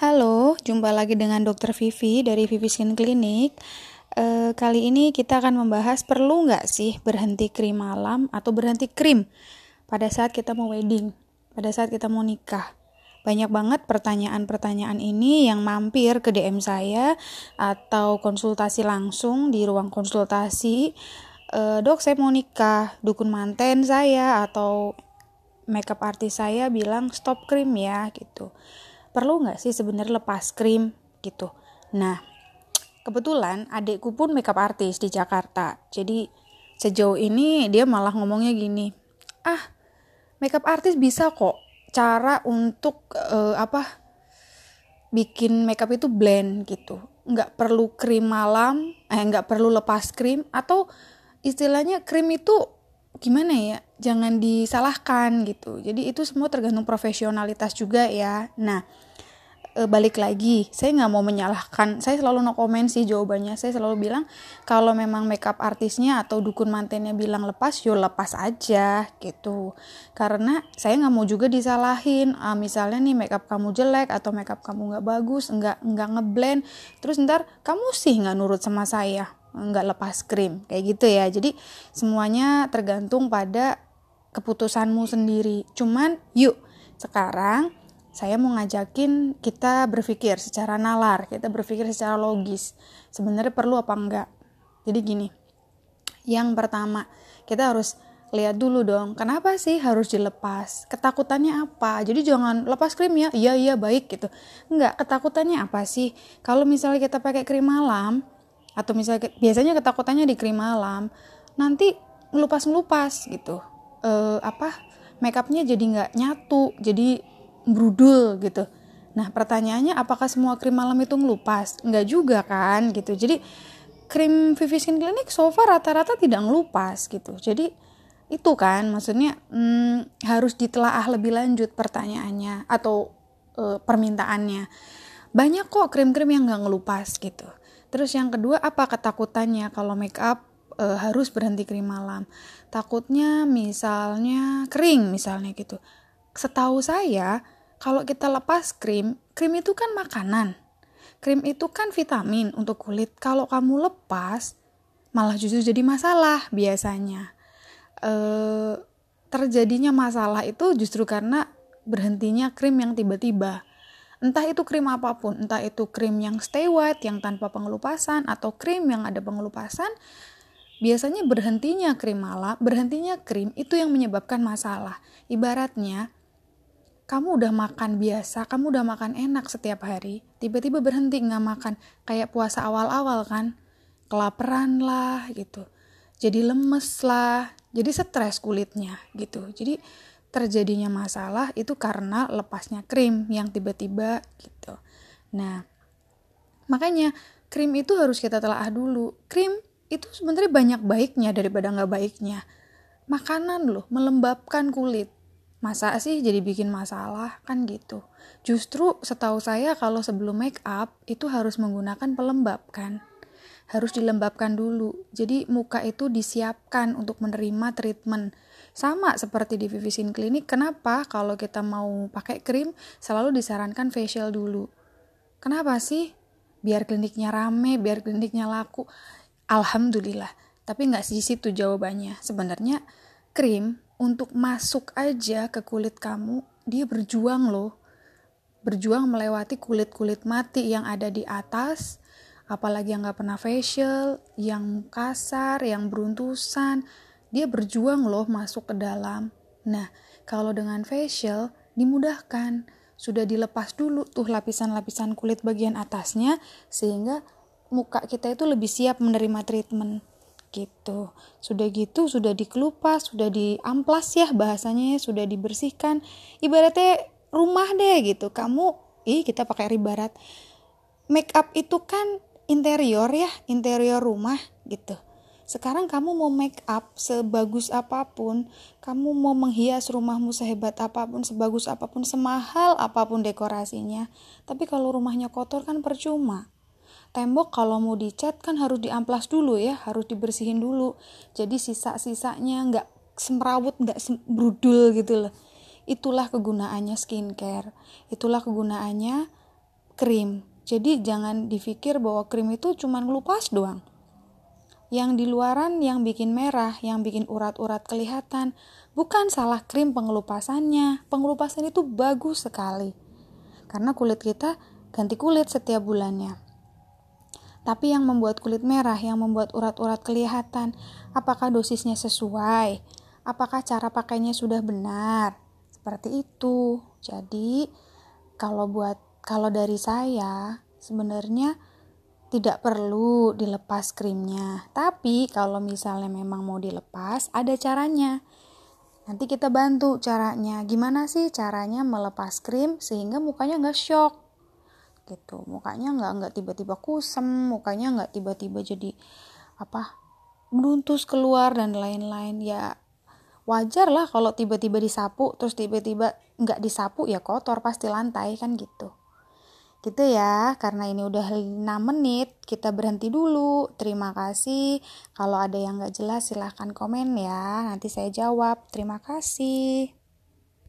Halo, jumpa lagi dengan Dokter Vivi dari Vivi Skin Clinic. E, kali ini kita akan membahas perlu nggak sih berhenti krim malam atau berhenti krim pada saat kita mau wedding, pada saat kita mau nikah. Banyak banget pertanyaan-pertanyaan ini yang mampir ke DM saya atau konsultasi langsung di ruang konsultasi. E, dok, saya mau nikah, dukun manten saya atau makeup artis saya bilang stop krim ya gitu perlu nggak sih sebenarnya lepas krim gitu? Nah kebetulan adikku pun makeup artis di Jakarta. Jadi sejauh ini dia malah ngomongnya gini ah makeup artis bisa kok cara untuk uh, apa bikin makeup itu blend gitu. Nggak perlu krim malam eh nggak perlu lepas krim atau istilahnya krim itu gimana ya jangan disalahkan gitu. Jadi itu semua tergantung profesionalitas juga ya. Nah e, balik lagi saya nggak mau menyalahkan saya selalu no comment sih jawabannya. Saya selalu bilang kalau memang makeup artisnya atau dukun mantennya bilang lepas yo lepas aja gitu. Karena saya nggak mau juga disalahin ah, misalnya nih makeup kamu jelek atau makeup kamu nggak bagus nggak nggak ngeblend terus ntar kamu sih nggak nurut sama saya nggak lepas krim kayak gitu ya jadi semuanya tergantung pada keputusanmu sendiri cuman yuk sekarang saya mau ngajakin kita berpikir secara nalar, kita berpikir secara logis. Sebenarnya perlu apa enggak? Jadi gini. Yang pertama, kita harus lihat dulu dong, kenapa sih harus dilepas? Ketakutannya apa? Jadi jangan lepas krim ya. Iya iya baik gitu. Enggak, ketakutannya apa sih? Kalau misalnya kita pakai krim malam atau misalnya biasanya ketakutannya di krim malam, nanti ngelupas-ngelupas gitu. Eh apa? Makeupnya jadi nggak nyatu, jadi brudul gitu. Nah pertanyaannya apakah semua krim malam itu ngelupas? Enggak juga kan gitu. Jadi krim Vivi Skin Clinic so far rata-rata tidak ngelupas gitu. Jadi itu kan maksudnya hmm, harus ditelaah lebih lanjut pertanyaannya atau e, permintaannya. Banyak kok krim-krim yang nggak ngelupas gitu. Terus yang kedua apa ketakutannya kalau make up e, harus berhenti krim malam? Takutnya misalnya kering misalnya gitu setahu saya kalau kita lepas krim, krim itu kan makanan. Krim itu kan vitamin untuk kulit. Kalau kamu lepas, malah justru jadi masalah biasanya. E, terjadinya masalah itu justru karena berhentinya krim yang tiba-tiba. Entah itu krim apa pun, entah itu krim yang stay white, yang tanpa pengelupasan, atau krim yang ada pengelupasan, biasanya berhentinya krim malam, berhentinya krim itu yang menyebabkan masalah. Ibaratnya, kamu udah makan biasa, kamu udah makan enak setiap hari, tiba-tiba berhenti nggak makan, kayak puasa awal-awal kan, kelaparan lah gitu, jadi lemes lah, jadi stres kulitnya gitu, jadi terjadinya masalah itu karena lepasnya krim yang tiba-tiba gitu. Nah, makanya krim itu harus kita telah dulu. Krim itu sebenarnya banyak baiknya daripada nggak baiknya. Makanan loh, melembabkan kulit masa sih jadi bikin masalah kan gitu justru setahu saya kalau sebelum make up itu harus menggunakan pelembab kan harus dilembabkan dulu jadi muka itu disiapkan untuk menerima treatment sama seperti di Vivisin Clinic kenapa kalau kita mau pakai krim selalu disarankan facial dulu? Kenapa sih? Biar kliniknya rame biar kliniknya laku. Alhamdulillah. Tapi nggak di situ jawabannya. Sebenarnya krim untuk masuk aja ke kulit kamu, dia berjuang loh. Berjuang melewati kulit-kulit mati yang ada di atas, apalagi yang gak pernah facial, yang kasar, yang beruntusan. Dia berjuang loh masuk ke dalam. Nah, kalau dengan facial, dimudahkan. Sudah dilepas dulu tuh lapisan-lapisan kulit bagian atasnya, sehingga muka kita itu lebih siap menerima treatment gitu. Sudah gitu sudah dikelupas, sudah diamplas ya bahasanya ya, sudah dibersihkan. Ibaratnya rumah deh gitu. Kamu ih kita pakai ibarat make up itu kan interior ya, interior rumah gitu. Sekarang kamu mau make up sebagus apa pun, kamu mau menghias rumahmu sehebat apa pun, sebagus apa pun, semahal apa pun dekorasinya. Tapi kalau rumahnya kotor kan percuma tembok kalau mau dicat kan harus diamplas dulu ya harus dibersihin dulu jadi sisa-sisanya nggak semrawut nggak brudul gitu loh itulah kegunaannya skincare itulah kegunaannya krim. Jadi jangan dipikir bahwa krim itu cuma ngelupas doang. Yang di luaran yang bikin merah, yang bikin urat-urat kelihatan, bukan salah krim pengelupasannya. Pengelupasan itu bagus sekali. Karena kulit kita ganti kulit setiap bulannya. Tapi yang membuat kulit merah, yang membuat urat-urat kelihatan, apakah dosisnya sesuai? Apakah cara pakainya sudah benar? Seperti itu. Jadi, kalau buat kalau dari saya sebenarnya tidak perlu dilepas krimnya. Tapi kalau misalnya memang mau dilepas, ada caranya. Nanti kita bantu caranya. Gimana sih caranya melepas krim sehingga mukanya nggak shock? Gitu. Mukanya nggak nggak tiba-tiba kusem, mukanya nggak tiba-tiba jadi apa meluntus keluar dan lain-lain. Ya wajar lah kalau tiba-tiba disapu terus tiba-tiba nggak disapu ya kotor pasti lantai kan gitu. Gitu ya, karena ini udah 6 menit, kita berhenti dulu. Terima kasih. Kalau ada yang gak jelas silahkan komen ya, nanti saya jawab. Terima kasih.